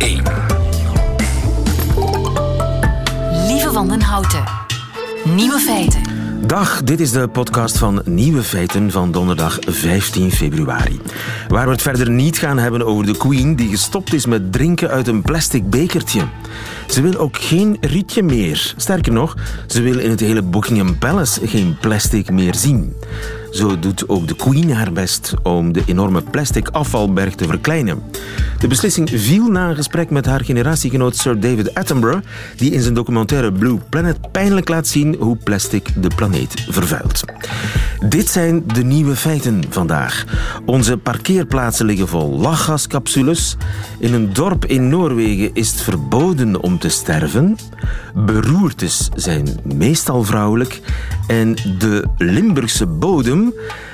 1. Lieve Wandenhouten. Nieuwe feiten. Dag, dit is de podcast van Nieuwe Feiten van donderdag 15 februari. Waar we het verder niet gaan hebben over de Queen die gestopt is met drinken uit een plastic bekertje. Ze wil ook geen rietje meer. Sterker nog, ze wil in het hele Buckingham Palace geen plastic meer zien. Zo doet ook de Queen haar best om de enorme plastic afvalberg te verkleinen. De beslissing viel na een gesprek met haar generatiegenoot Sir David Attenborough, die in zijn documentaire Blue Planet pijnlijk laat zien hoe plastic de planeet vervuilt. Dit zijn de nieuwe feiten vandaag. Onze parkeerplaatsen liggen vol lachgascapsules. In een dorp in Noorwegen is het verboden om te sterven. Beroertes zijn meestal vrouwelijk. En de Limburgse bodem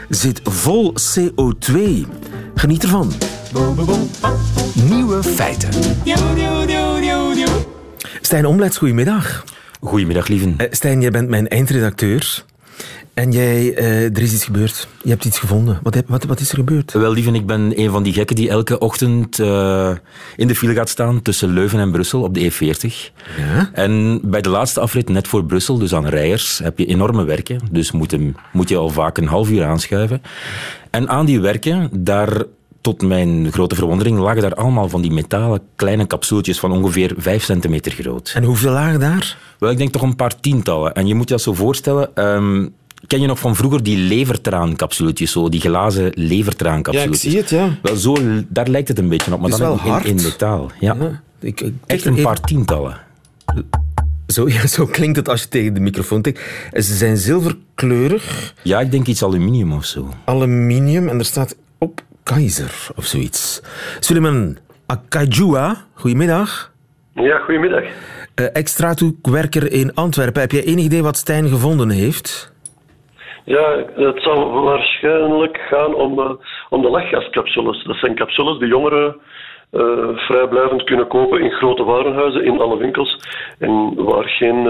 zit vol CO2. Geniet ervan. Nieuwe feiten. Stijn Omlets, goedemiddag. Goedemiddag, lieven. Uh, Stijn, jij bent mijn eindredacteur. En jij, uh, er is iets gebeurd. Je hebt iets gevonden. Wat, wat, wat is er gebeurd? Wel, lieven, ik ben een van die gekken die elke ochtend uh, in de file gaat staan tussen Leuven en Brussel op de E40. Ja? En bij de laatste afrit, net voor Brussel, dus aan Rijers, heb je enorme werken. Dus moet, hem, moet je al vaak een half uur aanschuiven. En aan die werken, daar tot mijn grote verwondering lagen daar allemaal van die metalen kleine capsuletjes van ongeveer 5 centimeter groot. En hoeveel lagen daar? Wel, ik denk toch een paar tientallen. En je moet je dat zo voorstellen... Um, Ken je nog van vroeger die levertraancapsuletjes, zo, die glazen levertraancapsuletjes? Ja, ik zie het, ja. Wel, zo, daar lijkt het een beetje op, maar is dan wel in, hard. in metaal. Ja. ja ik, ik, Echt een paar tientallen. Zo, ja, zo klinkt het als je tegen de microfoon tikt. Ze zijn zilverkleurig. Ja, ik denk iets aluminium of zo. Aluminium, en er staat op Keizer of zoiets. Suleiman Akajua, goedemiddag. Ja, goedemiddag. Uh, extra-werker in Antwerpen. Heb je enig idee wat Stijn gevonden heeft? Ja, het zal waarschijnlijk gaan om, uh, om de lachgascapsules. Dat zijn capsules die jongeren uh, vrijblijvend kunnen kopen in grote warenhuizen, in alle winkels. En waar geen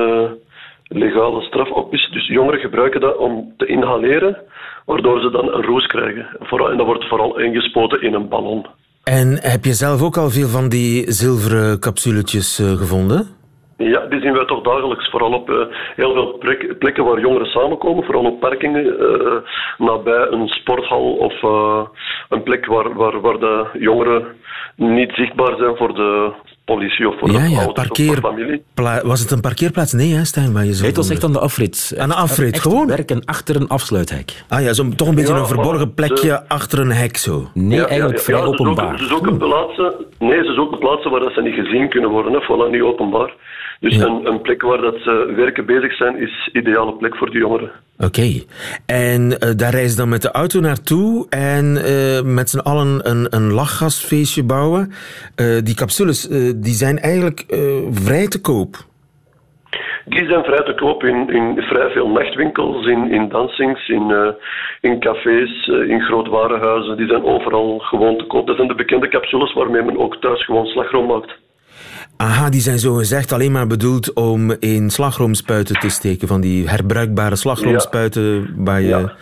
legale straf op is. Dus jongeren gebruiken dat om te inhaleren, waardoor ze dan een roes krijgen. En dat wordt vooral ingespoten in een ballon. En heb je zelf ook al veel van die zilveren capsuletjes uh, gevonden? Ja, die zien wij toch dagelijks. Vooral op uh, heel veel plek, plekken waar jongeren samenkomen. Vooral op parkingen, uh, nabij een sporthal of uh, een plek waar, waar, waar de jongeren niet zichtbaar zijn voor de politie of voor ja, de ja, parkeer... of voor familie. Was het een parkeerplaats? Nee, hè, Stijn? Waar je zo nee, het was echt aan de afrit. Aan de afrit, echt gewoon? werken achter een afsluithek. Ah ja, zo, toch een beetje Ja, een verborgen plekje achter een hek zo. Nee, Ja, eigenlijk ja, vrij ja, ze openbaar. Zoeken, ze zoeken plaatsen, nee, ze zoeken plaatsen waar dat ze niet gezien kunnen worden. Hè. Voilà, niet openbaar. Dus Ja. een, een plek waar dat ze werken bezig zijn, is ideale plek voor die jongeren. Oké. En uh, daar reizen dan met de auto naartoe en uh, met z'n allen een, een lachgasfeestje bouwen. Uh, die capsules die zijn eigenlijk vrij te koop. Die zijn vrij te koop in, in vrij veel nachtwinkels, in, in dansings, in, uh, in cafés, uh, in groot warenhuizen. Die zijn overal gewoon te koop. Dat zijn de bekende capsules waarmee men ook thuis gewoon slagroom maakt. Aha, die zijn zo gezegd alleen maar bedoeld om in slagroomspuiten te steken. Van die herbruikbare slagroomspuiten ja. waar je... Ja.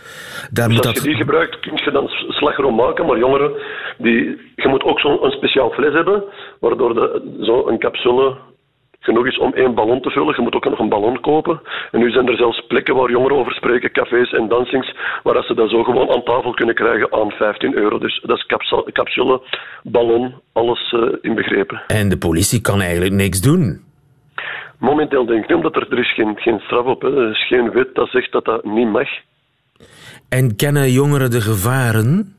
Daar dus moet als dat... je die gebruikt, kun je dan slagroom maken. Maar jongeren, die, je moet ook zo'n speciaal fles hebben, waardoor de, zo een capsule genoeg is om één ballon te vullen. Je moet ook nog een ballon kopen. En nu zijn er zelfs plekken waar jongeren over spreken, cafés en dansings, waar ze dat zo gewoon aan tafel kunnen krijgen aan 15 euro. Dus dat is capsule, capsule ballon, alles uh, inbegrepen. En de politie kan eigenlijk niks doen. Momenteel denk ik niet, omdat er, er is geen, geen straf op. Hè. Er is geen wet dat zegt dat dat niet mag. En kennen jongeren de gevaren?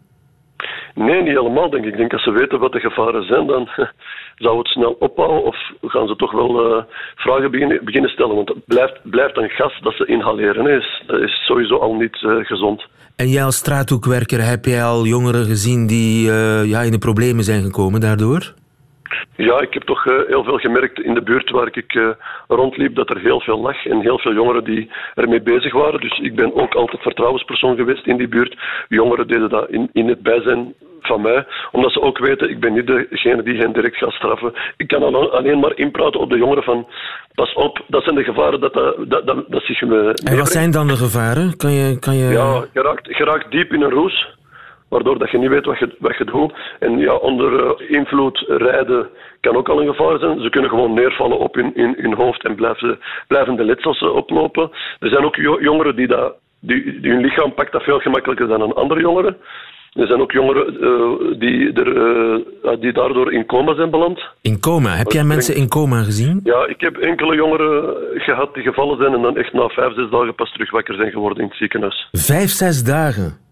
Nee, niet helemaal, denk ik. Ik denk dat ze weten wat de gevaren zijn, dan zou het snel ophouden of gaan ze toch wel uh, vragen beginnen, stellen. Want het blijft, blijft een gas dat ze inhaleren. Is, dat is sowieso al niet uh, gezond. En jij als straathoekwerker, heb jij al jongeren gezien die uh, ja, in de problemen zijn gekomen daardoor? Ja, ik heb toch uh, heel veel gemerkt in de buurt waar ik uh, rondliep dat er heel veel lag en heel veel jongeren die ermee bezig waren. Dus ik ben ook altijd vertrouwenspersoon geweest in die buurt. Jongeren deden dat in, in het bijzijn van mij, omdat ze ook weten, ik ben niet degene die hen direct gaat straffen. Ik kan alleen maar inpraten op de jongeren van, pas op, dat zijn de gevaren dat, dat, dat, dat, zich me En wat zijn dan de gevaren? Kan je, kan je... Ja, je raakt, je raakt diep in een roes. Waardoor dat je niet weet wat je, wat je doet. En ja, onder eh, invloed rijden kan ook al een gevaar zijn. Ze kunnen gewoon neervallen op hun, in, hun hoofd en blijven, blijven de letsels oplopen. Er zijn ook jongeren die, dat, die, die hun lichaam pakt dat veel gemakkelijker dan een andere jongeren. Er zijn ook jongeren uh, die, er, uh, die daardoor in coma zijn beland. In coma? Heb jij mensen in coma gezien? Ja, ik heb enkele jongeren gehad die gevallen zijn en dan echt na vijf, zes dagen pas terug wakker zijn geworden in het ziekenhuis. Vijf, zes dagen?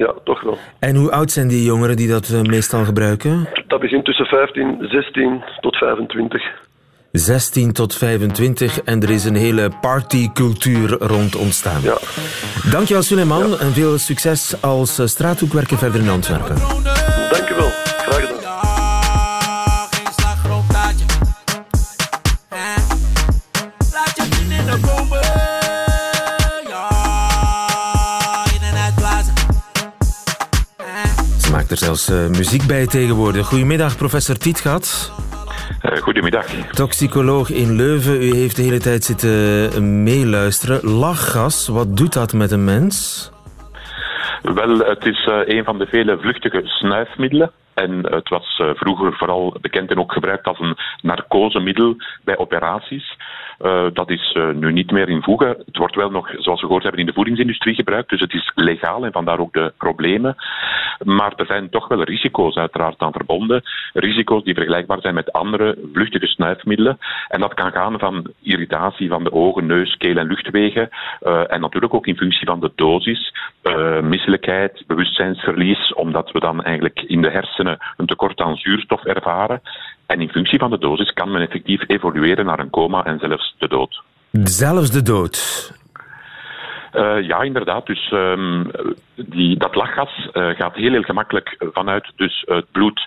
Ja, toch wel. En hoe oud zijn die jongeren die dat uh, meestal gebruiken? Dat begint tussen 15, 16 tot 25. 16 tot 25 en er is een hele partycultuur rond ontstaan. Ja. Dankjewel Suleiman ja. en veel succes als uh, straathoekwerker verder in Antwerpen. Dankjewel, graag gedaan. Zelfs uh, muziek bij tegenwoordig. Goedemiddag, professor Tietgat. Uh, goedemiddag. Toxicoloog in Leuven, u heeft de hele tijd zitten meeluisteren. Lachgas, wat doet dat met een mens? Wel, het is een van de vele vluchtige snuifmiddelen. En het was vroeger vooral bekend en ook gebruikt als een narcosemiddel bij operaties. Uh, dat is uh, nu niet meer in voegen. Het wordt wel nog, zoals we gehoord hebben, in de voedingsindustrie gebruikt. Dus het is legaal en vandaar ook de problemen. Maar er zijn toch wel risico's uiteraard aan verbonden. Risico's die vergelijkbaar zijn met andere vluchtige snuifmiddelen. En dat kan gaan van irritatie van de ogen, neus, keel en luchtwegen. Uh, en natuurlijk ook in functie van de dosis. misselijkheid, bewustzijnsverlies, omdat we dan eigenlijk in de hersenen een tekort aan zuurstof ervaren. En in functie van de dosis kan men effectief evolueren naar een coma en zelfs de dood. Zelfs de dood? Uh, ja, inderdaad. Dus um, die, dat lachgas uh, gaat heel, heel gemakkelijk vanuit dus het bloed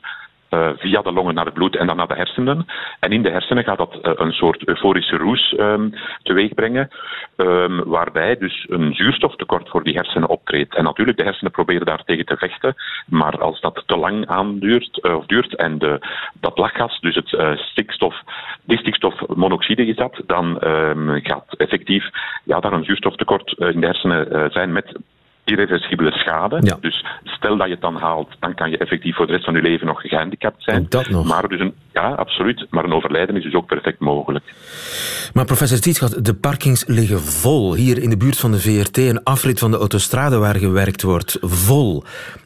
uh, via de longen naar het bloed en dan naar de hersenen. En in de hersenen gaat dat uh, een soort euforische roes um, teweeg brengen, um, waarbij dus een zuurstoftekort voor die hersenen optreedt. En natuurlijk, de hersenen proberen daartegen te vechten, maar als dat te lang aanduurt uh, of duurt en de, dat lachgas, dus het stikstof, die stikstofmonoxide is dat, dan um, gaat effectief ja, daar een zuurstoftekort in de hersenen zijn met irreversibele schade. Ja. Dus stel dat je het dan haalt, dan kan je effectief voor de rest van je leven nog gehandicapt zijn. Ook dat nog. Maar dus een, ja, absoluut. Maar een overlijden is dus ook perfect mogelijk. Maar professor Tietgat, de parkings liggen vol. Hier in de buurt van de VRT, een afrit van de autostrade waar gewerkt wordt, vol.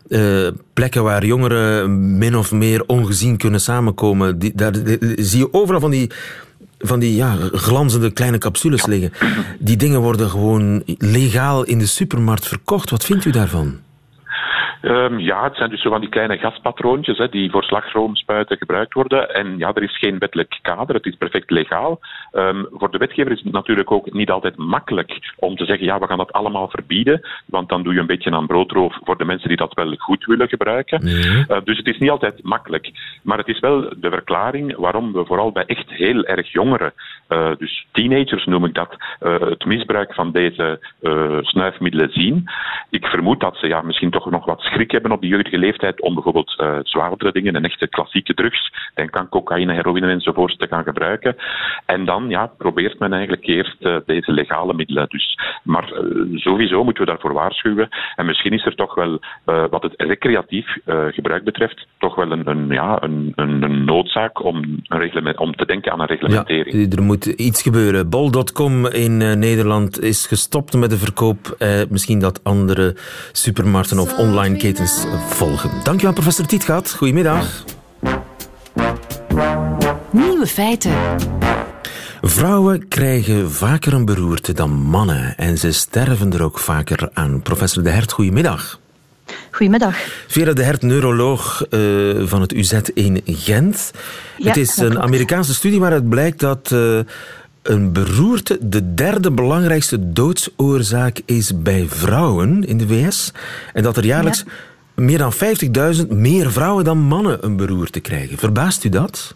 Uh, plekken waar jongeren min of meer ongezien kunnen samenkomen. Die, daar zie je overal van die van die ja, glanzende kleine capsules liggen. Die dingen worden gewoon legaal in de supermarkt verkocht. Wat vindt u daarvan? Um, ja, het zijn dus zo van die kleine gaspatroontjes hè, die voor slagroomspuiten gebruikt worden. En ja, er is geen wettelijk kader, het is perfect legaal. Um, voor de wetgever is het natuurlijk ook niet altijd makkelijk om te zeggen, ja, we gaan dat allemaal verbieden, want dan doe je een beetje aan broodroof voor de mensen die dat wel goed willen gebruiken. Nee. Uh, dus het is niet altijd makkelijk. Maar het is wel de verklaring waarom we vooral bij echt heel erg jongeren, uh, dus teenagers noem ik dat, uh, het misbruik van deze snuifmiddelen zien. Ik vermoed dat ze ja, misschien toch nog wat schrik hebben op die jeugdige leeftijd om bijvoorbeeld zwaardere dingen, een echte klassieke drugs, denk aan cocaïne, heroïne enzovoort, te gaan gebruiken. En dan ja, probeert men eigenlijk eerst deze legale middelen. Dus, maar sowieso moeten we daarvoor waarschuwen. En misschien is er toch wel, wat het recreatief gebruik betreft, toch wel een, een ja, een, een, een, noodzaak om, een om te denken aan een reglementering. Ja, er moet iets gebeuren. Bol.com in Nederland is gestopt met de verkoop. misschien dat andere supermarkten of online ketens volgen. Dankjewel, professor Tietgat. Goedemiddag. Nieuwe feiten. Vrouwen krijgen vaker een beroerte dan mannen en ze sterven er ook vaker aan. Professor De Hert, goedemiddag. Goedemiddag. Vera de Hert, neuroloog uh, van het UZ in Gent. Ja, het is een. Amerikaanse studie waaruit blijkt dat uh, een beroerte de derde belangrijkste doodsoorzaak is bij vrouwen in de VS. En dat er jaarlijks ja. meer dan 50.000 meer vrouwen dan mannen een beroerte krijgen. Verbaast u dat?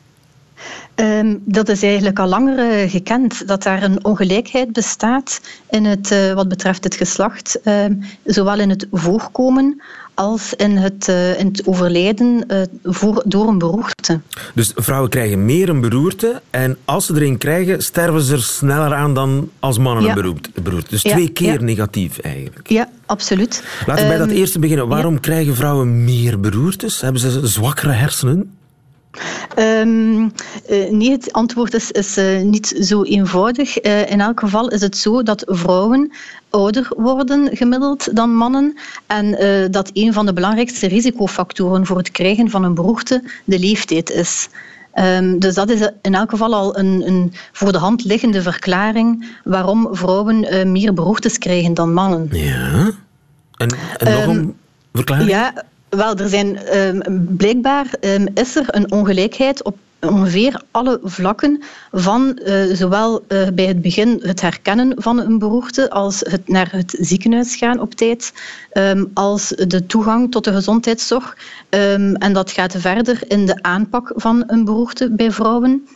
Ehm, dat is eigenlijk al langer eh, gekend, dat daar een ongelijkheid bestaat in het, uh, wat betreft het geslacht, ehm, zowel in het voorkomen als in het, uh, in het overlijden voor, door een beroerte. Dus vrouwen krijgen meer een beroerte en als ze erin krijgen, sterven ze er sneller aan dan als mannen een beroerte. Dus twee keer negatief eigenlijk. Ja, absoluut. Laten we bij dat ehm, eerste beginnen. Waarom krijgen vrouwen meer beroertes? Hebben ze zwakkere hersenen? Um, nee, het antwoord is, is uh, niet zo eenvoudig. Uh, in elk geval is het zo dat vrouwen ouder worden gemiddeld dan mannen en dat een van de belangrijkste risicofactoren voor het krijgen van een beroerte de leeftijd is. Um, dus dat is in elk geval al een, een voor de hand liggende verklaring waarom vrouwen meer beroertes krijgen dan mannen. Ja. En, en nog um, een verklaring? Ja, wel, er zijn, um, blijkbaar um, is er een ongelijkheid op ongeveer alle vlakken van uh, zowel uh, bij het begin het herkennen van een beroerte als het naar het ziekenhuis gaan op tijd, um, als de toegang tot de gezondheidszorg. en dat gaat verder in de aanpak van een beroerte bij vrouwen.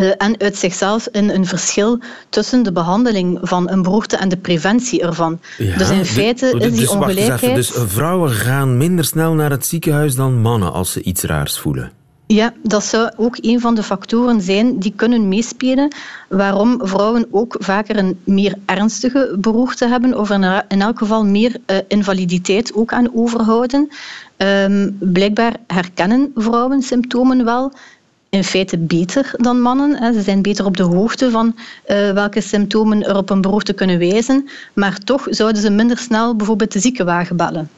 Uh, en uit zichzelf in een verschil tussen de behandeling van een beroerte en de preventie ervan. Ja, dus in feite is die dus ongelijkheid... dus vrouwen gaan minder snel naar het ziekenhuis dan mannen als ze iets raars voelen? Ja, dat zou ook een van de factoren zijn die kunnen meespelen waarom vrouwen ook vaker een meer ernstige beroerte hebben of in elk geval meer uh, invaliditeit ook aan overhouden. Um, blijkbaar herkennen vrouwen symptomen wel, in feite beter dan mannen. Ze zijn beter op de hoogte van uh, welke symptomen er op een beroerte kunnen wijzen. Maar toch zouden ze minder snel bijvoorbeeld de ziekenwagen bellen.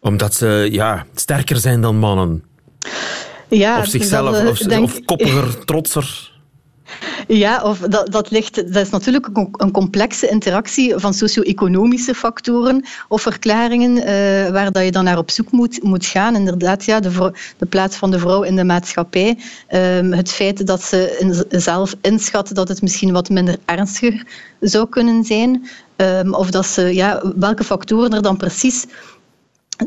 Omdat ze ja, sterker zijn dan mannen? Ja, of zichzelf, dat, of, denk... of koppiger, trotser? Ja, of dat, dat, ligt, dat is natuurlijk een complexe interactie van socio-economische factoren of verklaringen uh, waar dat je dan naar op zoek moet, moet gaan. Inderdaad, ja, de, de plaats van de vrouw in de maatschappij. Um, het feit dat ze in, zelf inschat dat het misschien wat minder ernstiger zou kunnen zijn. Um, of dat ze, ja, welke factoren er dan precies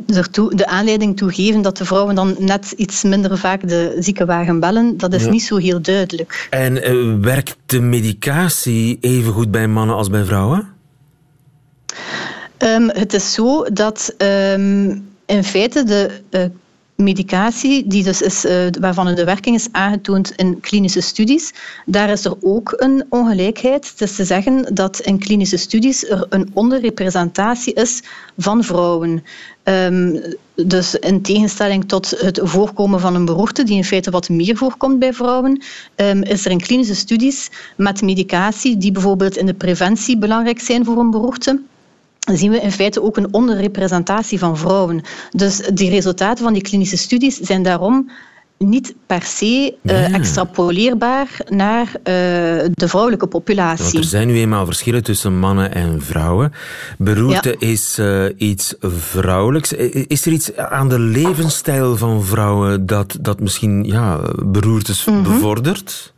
ertoe, de aanleiding toe geven dat de vrouwen dan net iets minder vaak de ziekenwagen bellen, dat is niet zo heel duidelijk. En uh, werkt de medicatie even goed bij mannen als bij vrouwen? Um, het is zo dat um, in feite de uh, medicatie, die dus is, uh, waarvan de werking is aangetoond in klinische studies, daar is er ook een ongelijkheid. Het is te zeggen dat in klinische studies er een onderrepresentatie is van vrouwen. Um, dus in tegenstelling tot het voorkomen van een beroerte, die in feite wat meer voorkomt bij vrouwen, um, is er in klinische studies met medicatie die bijvoorbeeld in de preventie belangrijk zijn voor een beroerte, zien we in feite ook een onderrepresentatie van vrouwen. Dus die resultaten van die klinische studies zijn daarom niet per se uh, extrapoleerbaar naar uh, de vrouwelijke populatie. Want er zijn nu eenmaal verschillen tussen mannen en vrouwen. Beroerte ja. is uh, iets vrouwelijks. Is er iets aan de levensstijl van vrouwen dat, dat misschien ja, beroertes mm -hmm. bevordert?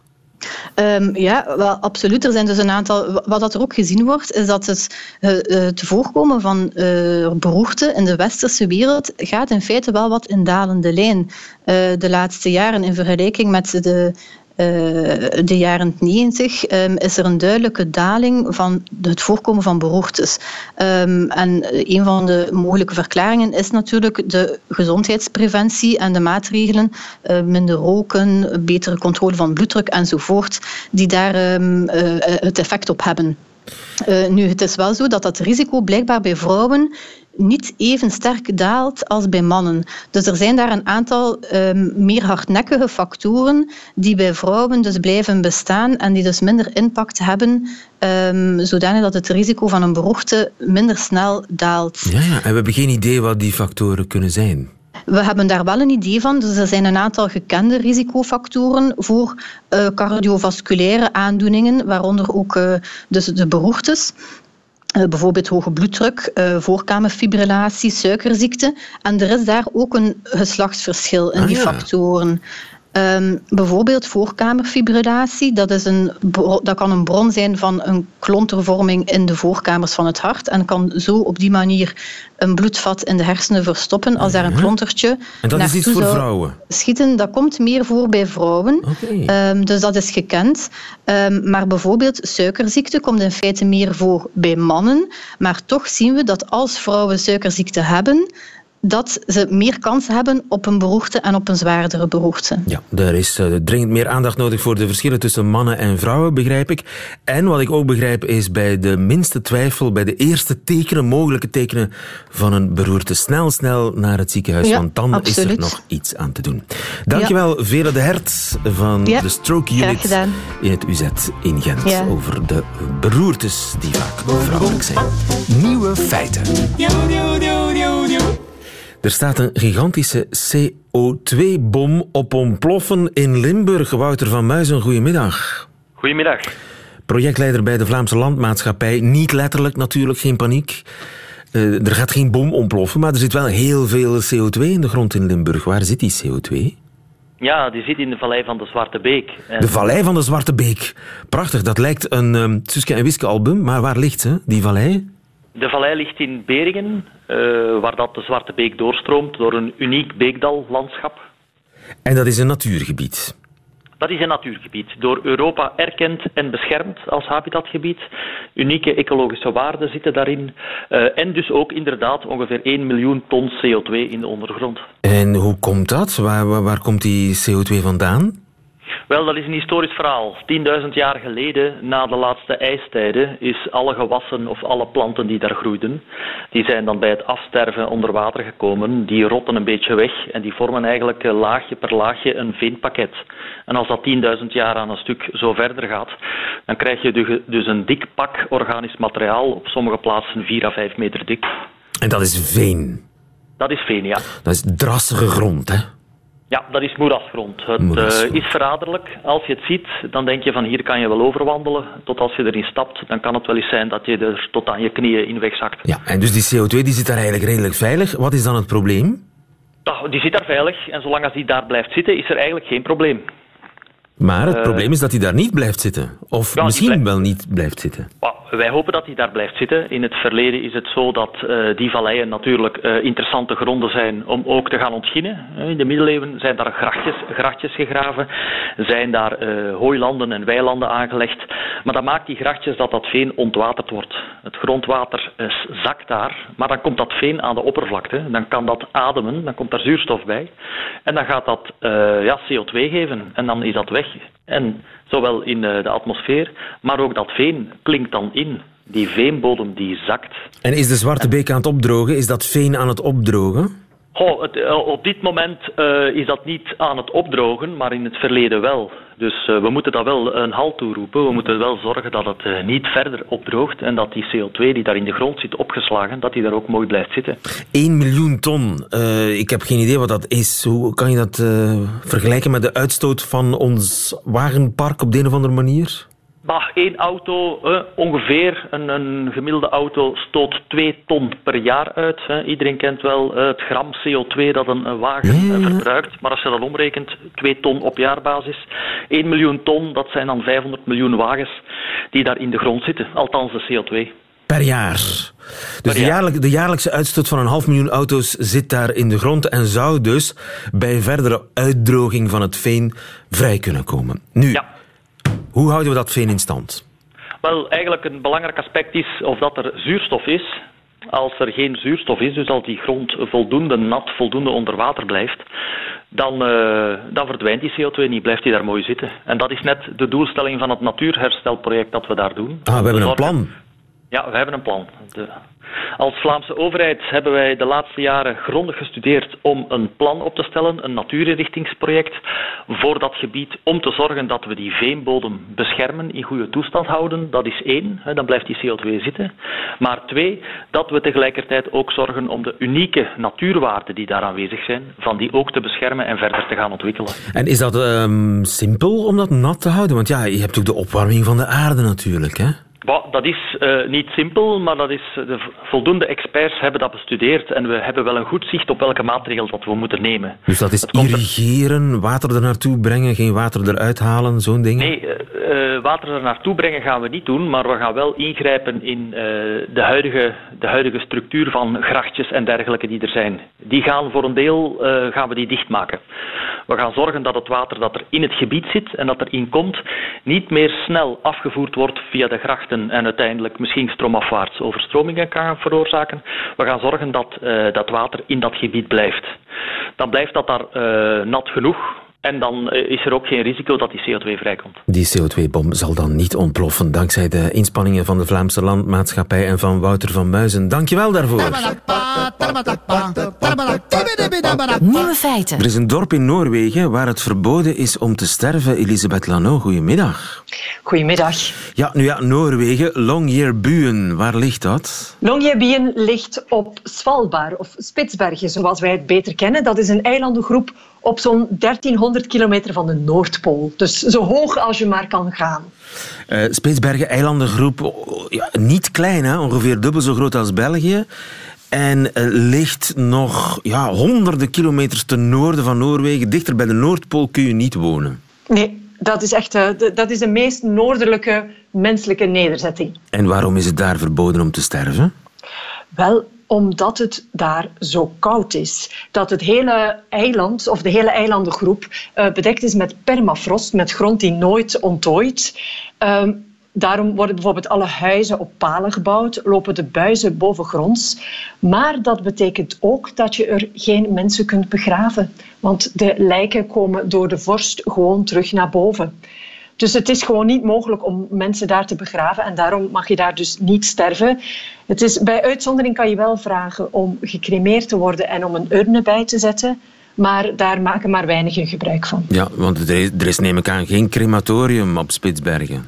Um, ja, wel, absoluut. Er zijn dus een aantal. Wat dat er ook gezien wordt, is dat het, het voorkomen van uh, beroerte in de westerse wereld gaat in feite wel wat in dalende lijn. Uh, de laatste jaren in vergelijking met de de jaren 90 um, ehm, is er een duidelijke daling van het voorkomen van beroertes. Um, en een van de mogelijke verklaringen is natuurlijk de gezondheidspreventie en de maatregelen, uh, minder roken, betere controle van bloeddruk enzovoort, die daar uh, het effect op hebben. Nu, het is wel zo dat dat risico blijkbaar bij vrouwen niet even sterk daalt als bij mannen. Dus er zijn daar een aantal um, meer hardnekkige factoren die bij vrouwen dus blijven bestaan en die dus minder impact hebben, um, zodanig dat het risico van een beroerte minder snel daalt. Ja, ja, en we hebben geen idee wat die factoren kunnen zijn. We hebben daar wel een idee van. Dus er zijn een aantal gekende risicofactoren voor uh, cardiovasculaire aandoeningen, waaronder ook uh, dus de beroertes. Uh, bijvoorbeeld hoge bloeddruk, uh, voorkamerfibrillatie, suikerziekte. En er is daar ook een geslachtsverschil in ah, die ja. factoren. Ehm, bijvoorbeeld voorkamerfibrillatie, dat, is een, dat kan een bron zijn van een klontervorming in de voorkamers van het hart en kan zo op die manier een bloedvat in de hersenen verstoppen als daar een mhm. klontertje En dat is iets voor vrouwen? Schieten, dat komt meer voor bij vrouwen, um, dus dat is gekend. Um, maar bijvoorbeeld suikerziekte komt in feite meer voor bij mannen, maar toch zien we dat als vrouwen suikerziekte hebben, dat ze meer kans hebben op een beroerte en op een zwaardere beroerte. Ja, er is uh, dringend meer aandacht nodig voor de verschillen tussen mannen en vrouwen, begrijp ik. En wat ik ook begrijp is bij de minste twijfel, bij de eerste tekenen, mogelijke tekenen van een beroerte, snel, snel naar het ziekenhuis, want dan is er nog iets aan te doen. Dankjewel, ja. Vera de Hert van de Stroke Unit in het UZ in Gent over de beroertes die vaak vrouwelijk zijn. Nieuwe feiten. Er staat een gigantische CO2-bom op ontploffen in Limburg. Wouter van Muizen, goedemiddag. Goedemiddag. Projectleider bij de Vlaamse Landmaatschappij. Niet letterlijk natuurlijk, geen paniek. Uh, er gaat geen bom ontploffen, maar er zit wel heel veel CO2 in de grond in Limburg. Waar zit die CO2? Ja, die zit in de vallei van de Zwarte Beek. De vallei van de Zwarte Beek. Prachtig, dat lijkt een um, Suske en Wiske album, maar waar ligt ze, die vallei? De vallei ligt in Beringen, waar dat de Zwarte Beek doorstroomt door een uniek beekdallandschap. En dat is een natuurgebied? Dat is een natuurgebied, door Europa erkend en beschermd als habitatgebied. Unieke ecologische waarden zitten daarin. Uh, en dus ook inderdaad ongeveer 1 miljoen ton CO2 in de ondergrond. En hoe komt dat? Waar, waar, waar komt die CO2 vandaan? Wel, dat is een historisch verhaal. 10.000 jaar geleden, na de laatste ijstijden, is alle gewassen of alle planten die daar groeiden, die zijn dan bij het afsterven onder water gekomen. Die rotten een beetje weg en die vormen eigenlijk eh, laagje per laagje een veenpakket. En als dat 10.000 jaar aan een stuk zo verder gaat, dan krijg je dus een dik pak organisch materiaal, op sommige plaatsen 4 à 5 meter dik. En dat is veen? Dat is veen, ja. Dat is drassige grond, hè? Ja, dat is moerasgrond. Het uh, is verraderlijk. Als je het ziet, dan denk je van hier kan je wel overwandelen. Tot als je erin stapt, dan kan het wel eens zijn dat je er tot aan je knieën in wegzakt. Ja, en dus die CO2 die zit daar eigenlijk redelijk veilig. Wat is dan het probleem? die zit daar veilig. En zolang als die daar blijft zitten, is er eigenlijk geen probleem. Maar het uh, probleem is dat hij daar niet blijft zitten. Of misschien wel niet blijft zitten. Wij hopen dat hij daar blijft zitten. In het verleden is het zo dat uh, die valleien natuurlijk uh, interessante gronden zijn om ook te gaan ontginnen. In de middeleeuwen zijn daar grachtjes, grachtjes gegraven, zijn daar hooilanden en weilanden aangelegd. Maar dat maakt die grachtjes dat dat veen ontwaterd wordt. Het grondwater zakt daar, maar dan komt dat veen aan de oppervlakte. Dan kan dat ademen, dan komt daar zuurstof bij. En dan gaat dat ja, CO2 geven en dan is dat weg. En zowel in eh, de atmosfeer, maar ook dat veen klinkt dan in. Die veenbodem die zakt. En is de Zwarte Beek aan het opdrogen? Is dat veen aan het opdrogen? Eh, op dit moment uh, is dat niet aan het opdrogen, maar in het verleden wel. Dus uh, we moeten dat wel een halt toeroepen. We moeten wel zorgen dat het niet verder opdroogt en dat die CO2 die daar in de grond zit opgeslagen, dat die daar ook mooi blijft zitten. 1 miljoen ton. ik heb geen idee wat dat is. Hoe kan je dat vergelijken met de uitstoot van ons wagenpark op de een of andere manier? Bah, één auto, eh, ongeveer, een, een, gemiddelde auto stoot 2 ton per jaar uit. Hè. Iedereen kent wel het gram CO2 dat een, een wagen uh, verbruikt. Maar als je dat omrekent, 2 ton op jaarbasis. 1 miljoen ton, dat zijn dan 500 miljoen wagens die daar in de grond zitten. Althans de CO2. Per jaar. Dus de, jaarlijkse uitstoot van een half miljoen auto's zit daar in de grond en zou dus bij verdere uitdroging van het veen vrij kunnen komen. Nu, ja. Hoe houden we dat veen in stand? Wel, eigenlijk een belangrijk aspect is of dat er zuurstof is. Als er geen zuurstof is, dus als die grond voldoende nat, voldoende onder water blijft, dan, uh, dan verdwijnt die CO2 niet, blijft die daar mooi zitten. En dat is net de doelstelling van het natuurherstelproject dat we daar doen. Ah, we hebben een plan. Ja, we hebben een plan. De, als Vlaamse overheid hebben wij de laatste jaren grondig gestudeerd om een plan op te stellen, een natuurinrichtingsproject voor dat gebied, om te zorgen dat we die veenbodem beschermen, in goede toestand houden. Dat is één, dan blijft die CO2 zitten. Maar twee, dat we tegelijkertijd ook zorgen om de unieke natuurwaarden die daar aanwezig zijn, van die ook te beschermen en verder te gaan ontwikkelen. En is dat um, simpel om dat nat te houden? Want ja, je hebt ook de opwarming van de aarde natuurlijk, hè? Dat is uh, niet simpel, maar dat is, de voldoende experts hebben dat bestudeerd en we hebben wel een goed zicht op welke maatregelen dat we moeten nemen. Dus dat is irrigeren, water er naartoe brengen, geen water eruit halen, zo'n ding? Nee, uh, water er naartoe brengen gaan we niet doen, maar we gaan wel ingrijpen in uh, de, huidige, de huidige structuur van grachtjes en dergelijke die er zijn. Die gaan voor een deel gaan we die dichtmaken. We gaan zorgen dat het water dat er in het gebied zit en dat erin komt, niet meer snel afgevoerd wordt via de en uiteindelijk misschien stroomafwaarts overstromingen kan veroorzaken. We gaan zorgen dat uh, dat water in dat gebied blijft. Dan blijft dat daar uh, nat genoeg en dan eh, is er ook geen risico dat die CO2 vrijkomt. Die CO2-bom zal dan niet ontploffen dankzij de inspanningen van de Vlaamse Landmaatschappij en van Wouter van Muizen. Dankjewel daarvoor. Nieuwe feiten. Er is een dorp in Noorwegen waar het verboden is om te sterven. Elisabeth Lano, goedemiddag. Goedemiddag. Ja, nu ja, Noorwegen, Longyearbyen, waar ligt dat? Longyearbyen ligt op Svalbard, of Spitsbergen zoals wij het beter kennen. Dat is een eilandengroep op zo'n 1300 kilometer van de Noordpool. Dus zo hoog als je maar kan gaan. Uh, Spitsbergen, eilandengroep, ja, niet klein, hè? ongeveer dubbel zo groot als België. En uh, ligt nog ja, honderden kilometers ten noorden van Noorwegen. Dichter bij de Noordpool kun je niet wonen. Nee, dat is echt uh, dat is de meest noordelijke menselijke nederzetting. En waarom is het daar verboden om te sterven? Wel, omdat het daar zo koud is. Dat het hele eiland, of de hele eilandengroep, uh, bedekt is met permafrost, met grond die nooit onttooit. Uh, daarom worden bijvoorbeeld alle huizen op palen gebouwd, lopen de buizen bovengronds. Maar dat betekent ook dat je er geen mensen kunt begraven. Want de lijken komen door de vorst gewoon terug naar boven. Dus het is gewoon niet mogelijk om mensen daar te begraven en daarom mag je daar dus niet sterven. Het is, bij uitzondering kan je wel vragen om gecremeerd te worden en om een urne bij te zetten. Maar daar maken maar weinigen gebruik van. Ja, want er is neem ik aan geen crematorium op Spitsbergen.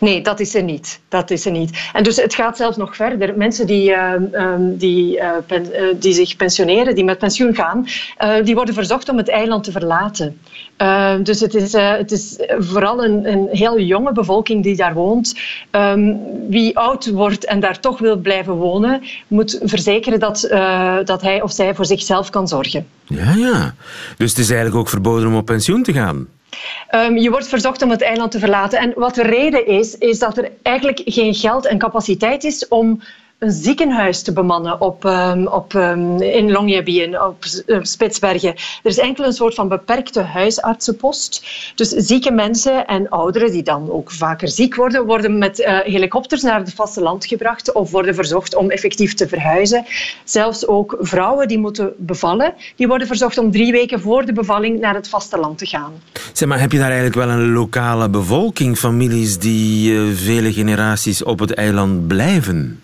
Nee, dat is er niet. Dat is er niet. En dus het gaat zelfs nog verder. Mensen die, uh, die, uh, pen, uh, die zich pensioneren, die met pensioen gaan, die worden verzocht om het eiland te verlaten. Dus het is, het is vooral een, een heel jonge bevolking die daar woont. Um, wie oud wordt en daar toch wil blijven wonen, moet verzekeren dat, dat hij of zij voor zichzelf kan zorgen. Ja, ja. Dus het is eigenlijk ook verboden om op pensioen te gaan. Um, je wordt verzocht om het eiland te verlaten. En wat de reden is, is dat er eigenlijk geen geld en capaciteit is om een ziekenhuis te bemannen op, um, op, um, in Longyearbyen, op uh, Spitsbergen. Er is enkel een soort van beperkte huisartsenpost. Dus zieke mensen en ouderen die dan ook vaker ziek worden, worden met uh, helikopters naar het vasteland gebracht of worden verzocht om effectief te verhuizen. Zelfs ook vrouwen die moeten bevallen, die worden verzocht om drie weken voor de bevalling naar het vasteland te gaan. Zeg maar, heb je daar eigenlijk wel een lokale bevolking, families die uh, vele generaties op het eiland blijven?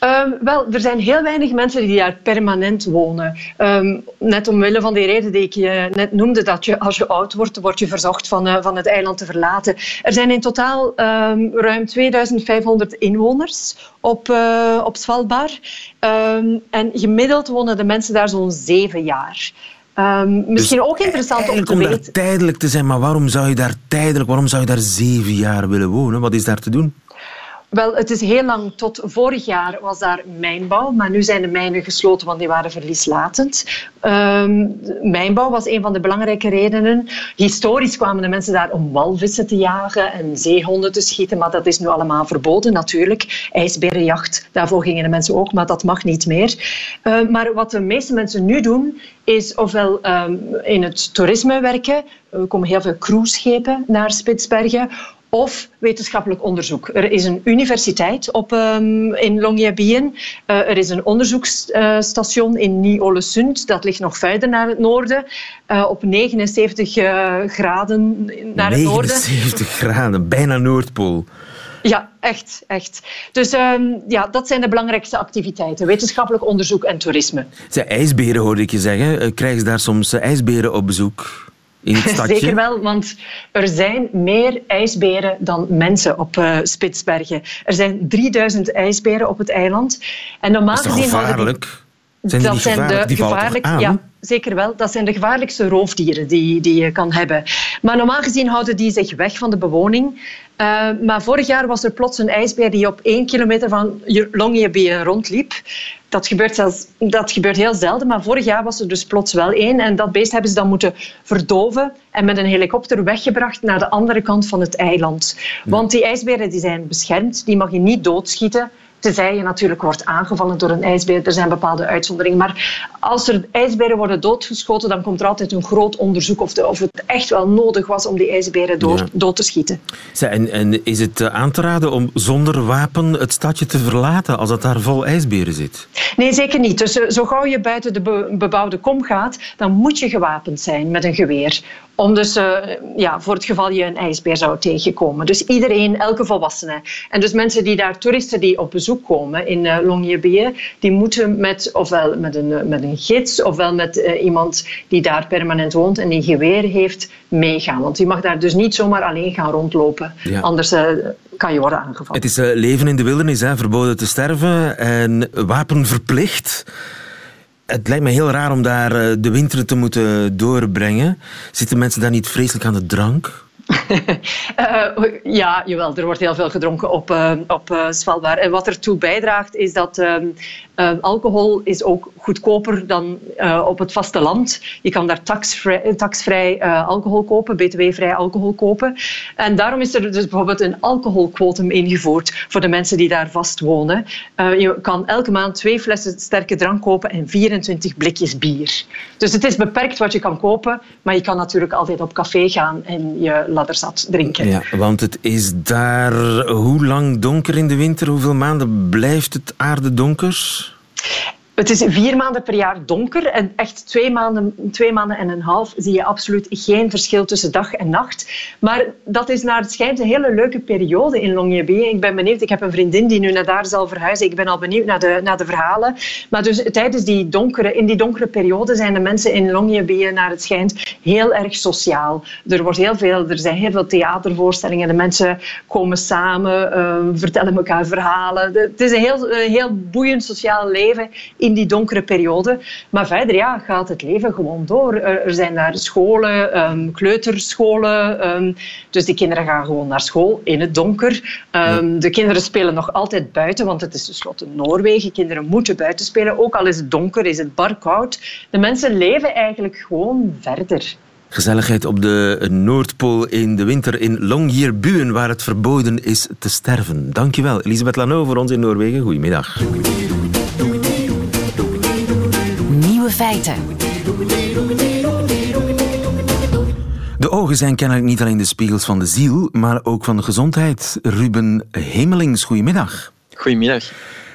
Um, wel, er zijn heel weinig mensen die daar permanent wonen. Um, net omwille van die reden die ik je net noemde, dat je als je oud wordt, word je verzocht van, uh, van het eiland te verlaten. Er zijn in totaal um, ruim 2500 inwoners op, uh, op Svalbard. en gemiddeld wonen de mensen daar zo'n zeven jaar. Um, misschien dus ook interessant om te weten. Om tijdelijk te zijn, maar waarom zou je daar tijdelijk, waarom zou je daar zeven jaar willen wonen? Wat is daar te doen? Wel, het is heel lang, tot vorig jaar was daar mijnbouw, maar nu zijn de mijnen gesloten, want die waren verlieslatend. Um, mijnbouw was een van de belangrijke redenen. Historisch kwamen de mensen daar om walvissen te jagen en zeehonden te schieten, maar dat is nu allemaal verboden natuurlijk. IJsberenjacht, daarvoor gingen de mensen ook, maar dat mag niet meer. Uh, maar wat de meeste mensen nu doen, is ofwel um, in het toerisme werken. Er komen heel veel cruiseschepen naar Spitsbergen of wetenschappelijk onderzoek. Er is een universiteit op, um, in Longyearbyen. Uh, er is een onderzoeksstation in Ny-Ålesund. Dat ligt nog verder naar het noorden. Uh, op 79 uh, graden naar het noorden. 79 graden, bijna Noordpool. Ja, echt. echt. Dus um, ja, dat zijn de belangrijkste activiteiten. Wetenschappelijk onderzoek en toerisme. Zij ijsberen hoorde ik je zeggen. Krijgen ze daar soms ijsberen op bezoek? Zeker wel, want er zijn meer ijsberen dan mensen op uh, Spitsbergen. Er zijn 3000 ijsberen op het eiland. En normaal is gezien gevaarlijk? Zijn die dat zijn de die gevaarlijk. Ja, zeker wel. Dat zijn de gevaarlijkste roofdieren die, die je kan hebben. Maar normaal gezien houden die zich weg van de bewoning. Uh, maar vorig jaar was er plots een ijsbeer die op één kilometer van Longyearbyen rondliep. Dat gebeurt, zelfs, dat gebeurt heel zelden, maar vorig jaar was er dus plots wel één. En dat beest hebben ze dan moeten verdoven en met een helikopter weggebracht naar de andere kant van het eiland. Want die ijsberen die zijn beschermd, die mag je niet doodschieten. Tenzij je natuurlijk wordt aangevallen door een ijsbeer. Er zijn bepaalde uitzonderingen. Maar als er ijsberen worden doodgeschoten, dan komt er altijd een groot onderzoek of, of het echt wel nodig was om die ijsberen dood, dood te schieten. En, en, is het eh, aan te raden om zonder wapen het stadje te verlaten als het daar vol ijsberen zit? Nee, zeker niet. Dus eh, zo gauw je buiten de bebouwde kom gaat, dan moet je gewapend zijn met een geweer. Om dus, uh, ja, voor het geval je een ijsbeer zou tegenkomen. Dus iedereen, elke volwassene. En dus mensen die daar, toeristen die op bezoek komen in uh, Longyearbyen, die moeten met, ofwel met een, met een gids, ofwel met uh, iemand die daar permanent woont en die geweer heeft, meegaan. Want die mag daar dus niet zomaar alleen gaan rondlopen. Anders kan je worden aangevallen. Het is leven in de wildernis, hè, verboden te sterven en wapenverplicht. Het lijkt me heel raar om daar eh, de winter te moeten doorbrengen. Zitten mensen daar niet vreselijk aan de drank? uh, ja, jawel, er wordt heel veel gedronken op, uh, op uh, Svalbard. En wat ertoe bijdraagt is dat ehm, alcohol is ook goedkoper dan op het vasteland. Je kan daar taxvrij, taxvrij alcohol kopen, btw-vrij alcohol kopen. En daarom is er dus bijvoorbeeld een alcoholquotum ingevoerd voor de mensen die daar vast wonen. je kan elke maand twee flessen sterke drank kopen en 24 blikjes bier. Dus het is beperkt wat je kan kopen, maar je kan natuurlijk altijd op café gaan en je ladderzat drinken. Ja, want het is daar hoe lang donker in de winter? Hoeveel maanden blijft het aarde donker? Het is vier maanden per jaar donker en echt twee maanden, maanden en een half zie je absoluut geen verschil tussen dag en nacht. Maar dat is naar het schijnt een hele leuke periode in Longyearbyen. Ik ben benieuwd, ik heb een vriendin die nu naar daar zal verhuizen. Ik ben al benieuwd naar de, naar de verhalen. Maar dus tijdens die donkere, in die donkere periode zijn de mensen in Longyearbyen naar het schijnt heel erg sociaal. Er, wordt heel veel, er zijn heel veel theatervoorstellingen. De mensen komen samen, uh, vertellen elkaar verhalen. Het is een heel, een heel boeiend sociaal leven in die donkere periode. Maar verder ja, gaat het leven gewoon door. Er, zijn daar scholen, um, kleuterscholen. Um, dus die kinderen gaan gewoon naar school in het donker. Um, de kinderen spelen nog altijd buiten, want het is tenslotte Noorwegen. Kinderen moeten buiten spelen, ook al is het donker, is het bar koud. De mensen leven eigenlijk gewoon verder. Gezelligheid op de Noordpool in de winter in Longyearbyen, waar het verboden is te sterven. Dankjewel, Elisabeth Lano, voor ons in Noorwegen. Goedemiddag. Feiten. De ogen zijn kennelijk niet alleen de spiegels van de ziel, maar ook van de gezondheid. Ruben Hemelings, goedemiddag. Goedemiddag.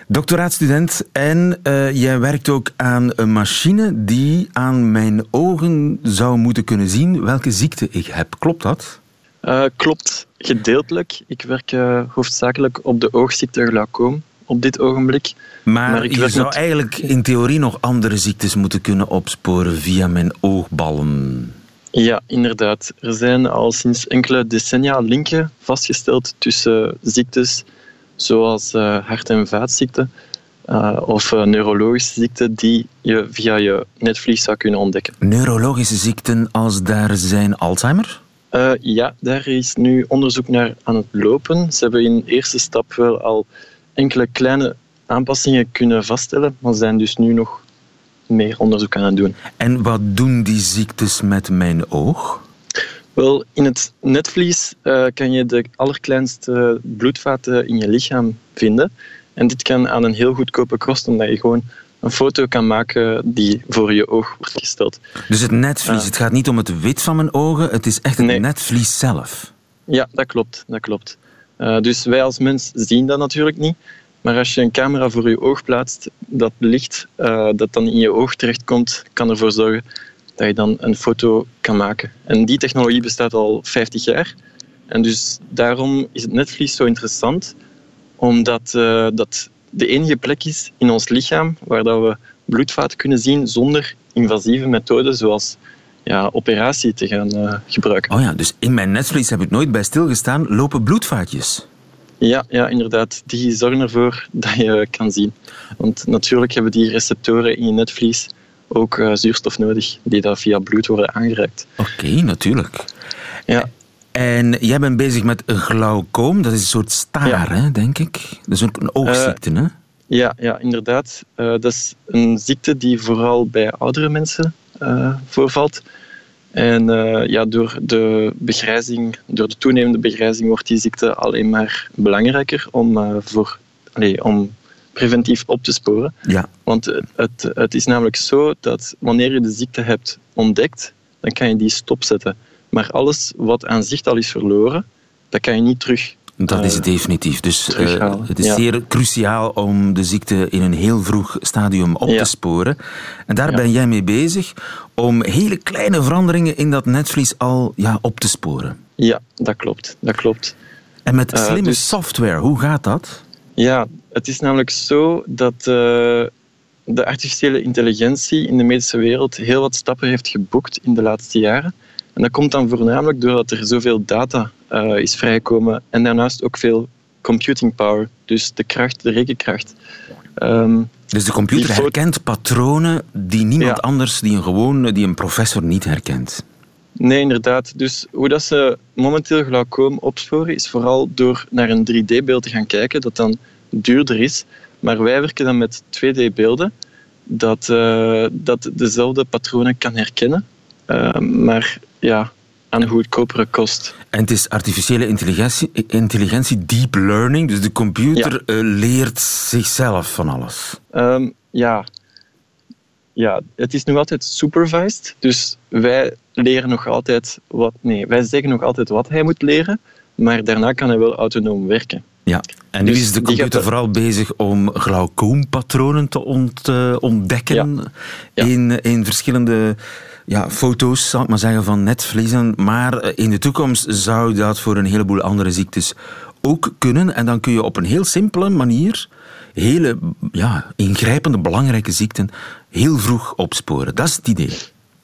Doctoraatstudent en uh, jij werkt ook aan een machine die aan mijn ogen zou moeten kunnen zien welke ziekte ik heb. Klopt dat? Uh, klopt, gedeeltelijk. Ik werk uh, hoofdzakelijk op de oogziekte glaucoom op dit ogenblik. Maar, ik je zou eigenlijk in theorie nog andere ziektes moeten kunnen opsporen via mijn oogballen. Ja, inderdaad. Er zijn al sinds enkele decennia linken vastgesteld tussen ziektes zoals uh, hart- en vaatziekten uh, of uh, neurologische ziekten die je via je netvlies zou kunnen ontdekken. Neurologische ziekten als daar zijn Alzheimer? ja, daar is nu onderzoek naar aan het lopen. Ze hebben in eerste stap wel al enkele kleine aanpassingen kunnen vaststellen, maar zijn dus nu nog meer onderzoek aan het doen. En wat doen die ziektes met mijn oog? Wel, in het netvlies uh, kan je de allerkleinste bloedvaten in je lichaam vinden. En dit kan aan een heel goedkope kost, omdat je gewoon een foto kan maken die voor je oog wordt gesteld. Dus het netvlies, uh, het gaat niet om het wit van mijn ogen, het is echt het nee. netvlies zelf? Ja, dat klopt. Dat klopt. Uh, dus wij als mens zien dat natuurlijk niet. Maar als je een camera voor je oog plaatst, dat licht uh, dat dan in je oog terechtkomt, kan ervoor zorgen dat je dan een foto kan maken. En die technologie bestaat al 50 jaar. En dus daarom is het netvlies zo interessant, omdat uh, dat de enige plek is in ons lichaam waar dat we bloedvaten kunnen zien zonder invasieve methoden zoals ja, operatie te gaan uh, gebruiken. Oh ja, dus in mijn netvlies heb ik nooit bij stilgestaan, lopen bloedvaatjes. Ja, ja, inderdaad. Die zorgen ervoor dat je kan zien. Want natuurlijk hebben die receptoren in je netvlies ook zuurstof nodig, die dat via bloed worden aangereikt. Oké, natuurlijk. Ja. En jij bent bezig met glaucoom, dat is een soort staar, hè, denk ik? Dat is ook een oogziekte, hè? Ja, ja inderdaad. dat is een ziekte die vooral bij oudere mensen voorvalt. En uh, ja, door de begrijzing, door de toenemende begrijzing wordt die ziekte alleen maar belangrijker om, uh, voor, allez, om preventief op te sporen. Ja. Want het, het is namelijk zo dat wanneer je de ziekte hebt ontdekt, dan kan je die stopzetten. Maar alles wat aan zicht al is verloren, dat kan je niet terug dat is het eh, definitief. Dus uh, het is zeer cruciaal om de ziekte in een heel vroeg stadium op te sporen. En daar ben jij mee bezig om hele kleine veranderingen in dat netvlies al ja, op te sporen. Ja, dat klopt. Dat klopt. En met uh, slimme dus, software, hoe gaat dat? Ja, het is namelijk zo dat uh, de artificiële intelligentie in de medische wereld heel wat stappen heeft geboekt in de laatste jaren. En dat komt dan voornamelijk doordat er zoveel data uh, is vrijgekomen en daarnaast ook veel computing power, dus de kracht, de rekenkracht. Um, dus de computer herkent patronen die niemand anders, die een gewone, die een professor niet herkent. Nee, inderdaad. Dus hoe dat ze momenteel glaucoom opsporen, is vooral door naar een 3D-beeld te gaan kijken, dat dan duurder is. Maar wij werken dan met 2D-beelden, dat, uh, dat dezelfde patronen kan herkennen. Uh, maar ja, aan een goedkopere kost. En het is artificiële intelligentie, intelligentie deep learning, dus de computer ja. uh, leert zichzelf van alles. Um, ja. ja, het is nog altijd supervised, dus wij leren nog altijd wat. Nee, wij zeggen nog altijd wat hij moet leren, maar daarna kan hij wel autonoom werken. Ja, en nu dus is de computer vooral bezig om glaucoompatronen te ont, uh, ontdekken ja. Ja. In, in verschillende ja, foto's, zal ik maar zeggen, van netvliezen. Maar eh, in de toekomst zou dat voor een heleboel andere ziektes ook kunnen. En dan kun je op een heel simpele manier hele ja, ingrijpende, belangrijke ziekten heel vroeg opsporen. Dat is het idee.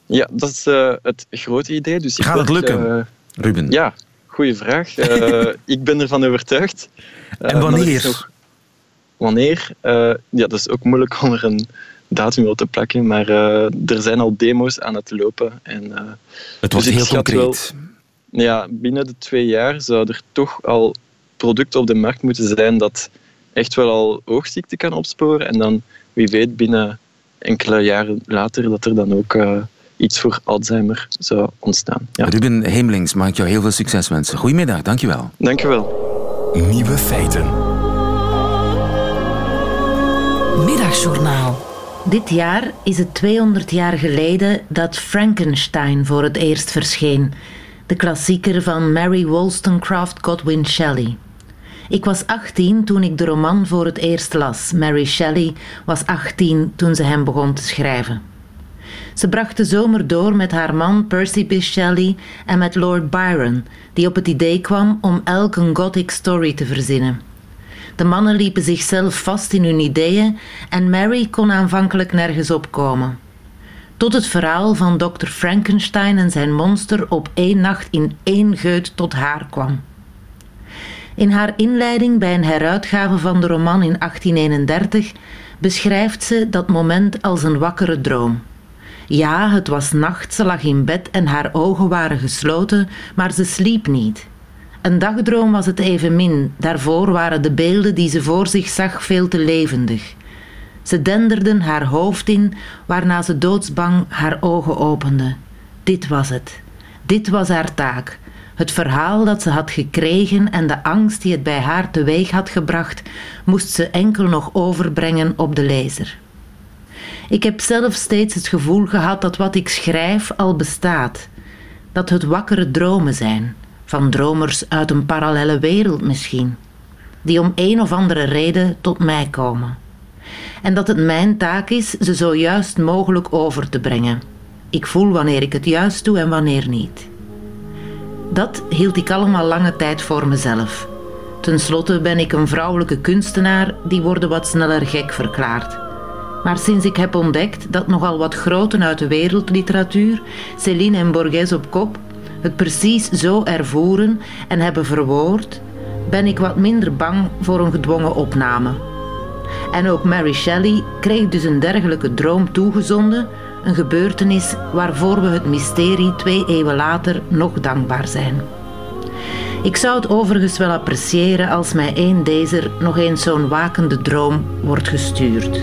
Ja, dat is uh, het grote idee. Dus Gaat het lukken, uh, Ruben? Ja, goede vraag. Uh, ik ben ervan overtuigd. en wanneer? Nog... Wanneer? ja, dat is ook moeilijk om er een datum wil te plakken. Maar uh, er zijn al demo's aan het lopen. En, uh, het was dus heel concreet. Wel, ja, binnen de twee jaar zou er toch al product op de markt moeten zijn dat echt wel al oogziekte kan opsporen. En dan, wie weet, binnen enkele jaren later dat er dan ook uh, iets voor Alzheimer zou ontstaan. Ja. Ruben Heemlings, mag ik jou heel veel succes wensen. Goedemiddag, dankjewel. Dankjewel. Nieuwe feiten. Middagjournaal. Dit jaar is het 200 jaar geleden dat Frankenstein voor het eerst verscheen, de klassieker van Mary Wollstonecraft Godwin Shelley. Ik was 18 toen ik de roman voor het eerst las. Mary Shelley was 18 toen ze hem begon te schrijven. Ze bracht de zomer door met haar man Percy Bysshe Shelley en met Lord Byron, die op het idee kwam om elk een gothic story te verzinnen. De mannen liepen zichzelf vast in hun ideeën en Mary kon aanvankelijk nergens opkomen. Tot het verhaal van Dr. Frankenstein en zijn monster op één nacht in één geut tot haar kwam. In haar inleiding bij een heruitgave van de roman in 1831 beschrijft ze dat moment als een wakkere droom. Ja, het was nacht, ze lag in bed en haar ogen waren gesloten, maar ze sliep niet. Een dagdroom was het evenmin, daarvoor waren de beelden die ze voor zich zag veel te levendig. Ze denderden haar hoofd in, waarna ze doodsbang haar ogen opende. Dit was het. Dit was haar taak. Het verhaal dat ze had gekregen en de angst die het bij haar teweeg had gebracht, moest ze enkel nog overbrengen op de lezer. Ik heb zelf steeds het gevoel gehad dat wat ik schrijf al bestaat, dat het wakkere dromen zijn van dromers uit een parallele wereld misschien, die om een of andere reden tot mij komen. En dat het mijn taak is ze zo juist mogelijk over te brengen. Ik voel wanneer ik het juist doe en wanneer niet. Dat hield ik allemaal lange tijd voor mezelf. Ten slotte ben ik een vrouwelijke kunstenaar die worden wat sneller gek verklaart. Maar sinds ik heb ontdekt dat nogal wat groten uit de wereldliteratuur, Céline en Borges op kop, het precies zo ervoeren en hebben verwoord, ben ik wat minder bang voor een gedwongen opname. En ook Mary Shelley kreeg dus een dergelijke droom toegezonden, Een gebeurtenis waarvoor we het mysterie twee eeuwen later nog dankbaar zijn. Ik zou het overigens wel appreciëren als mij een deze nog eens zo'n wakende droom wordt gestuurd.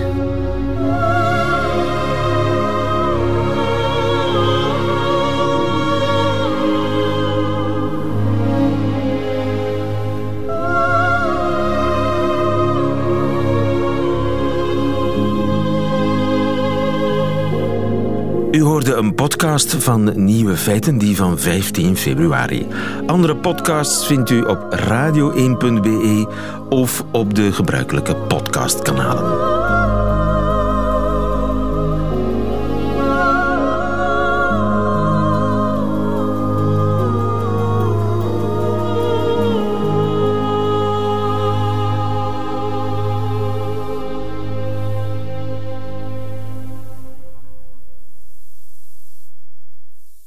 Hoorde een podcast van Nieuwe Feiten, die van 15 februari. Andere podcasts vindt u op radio1.be of op de gebruikelijke podcastkanalen.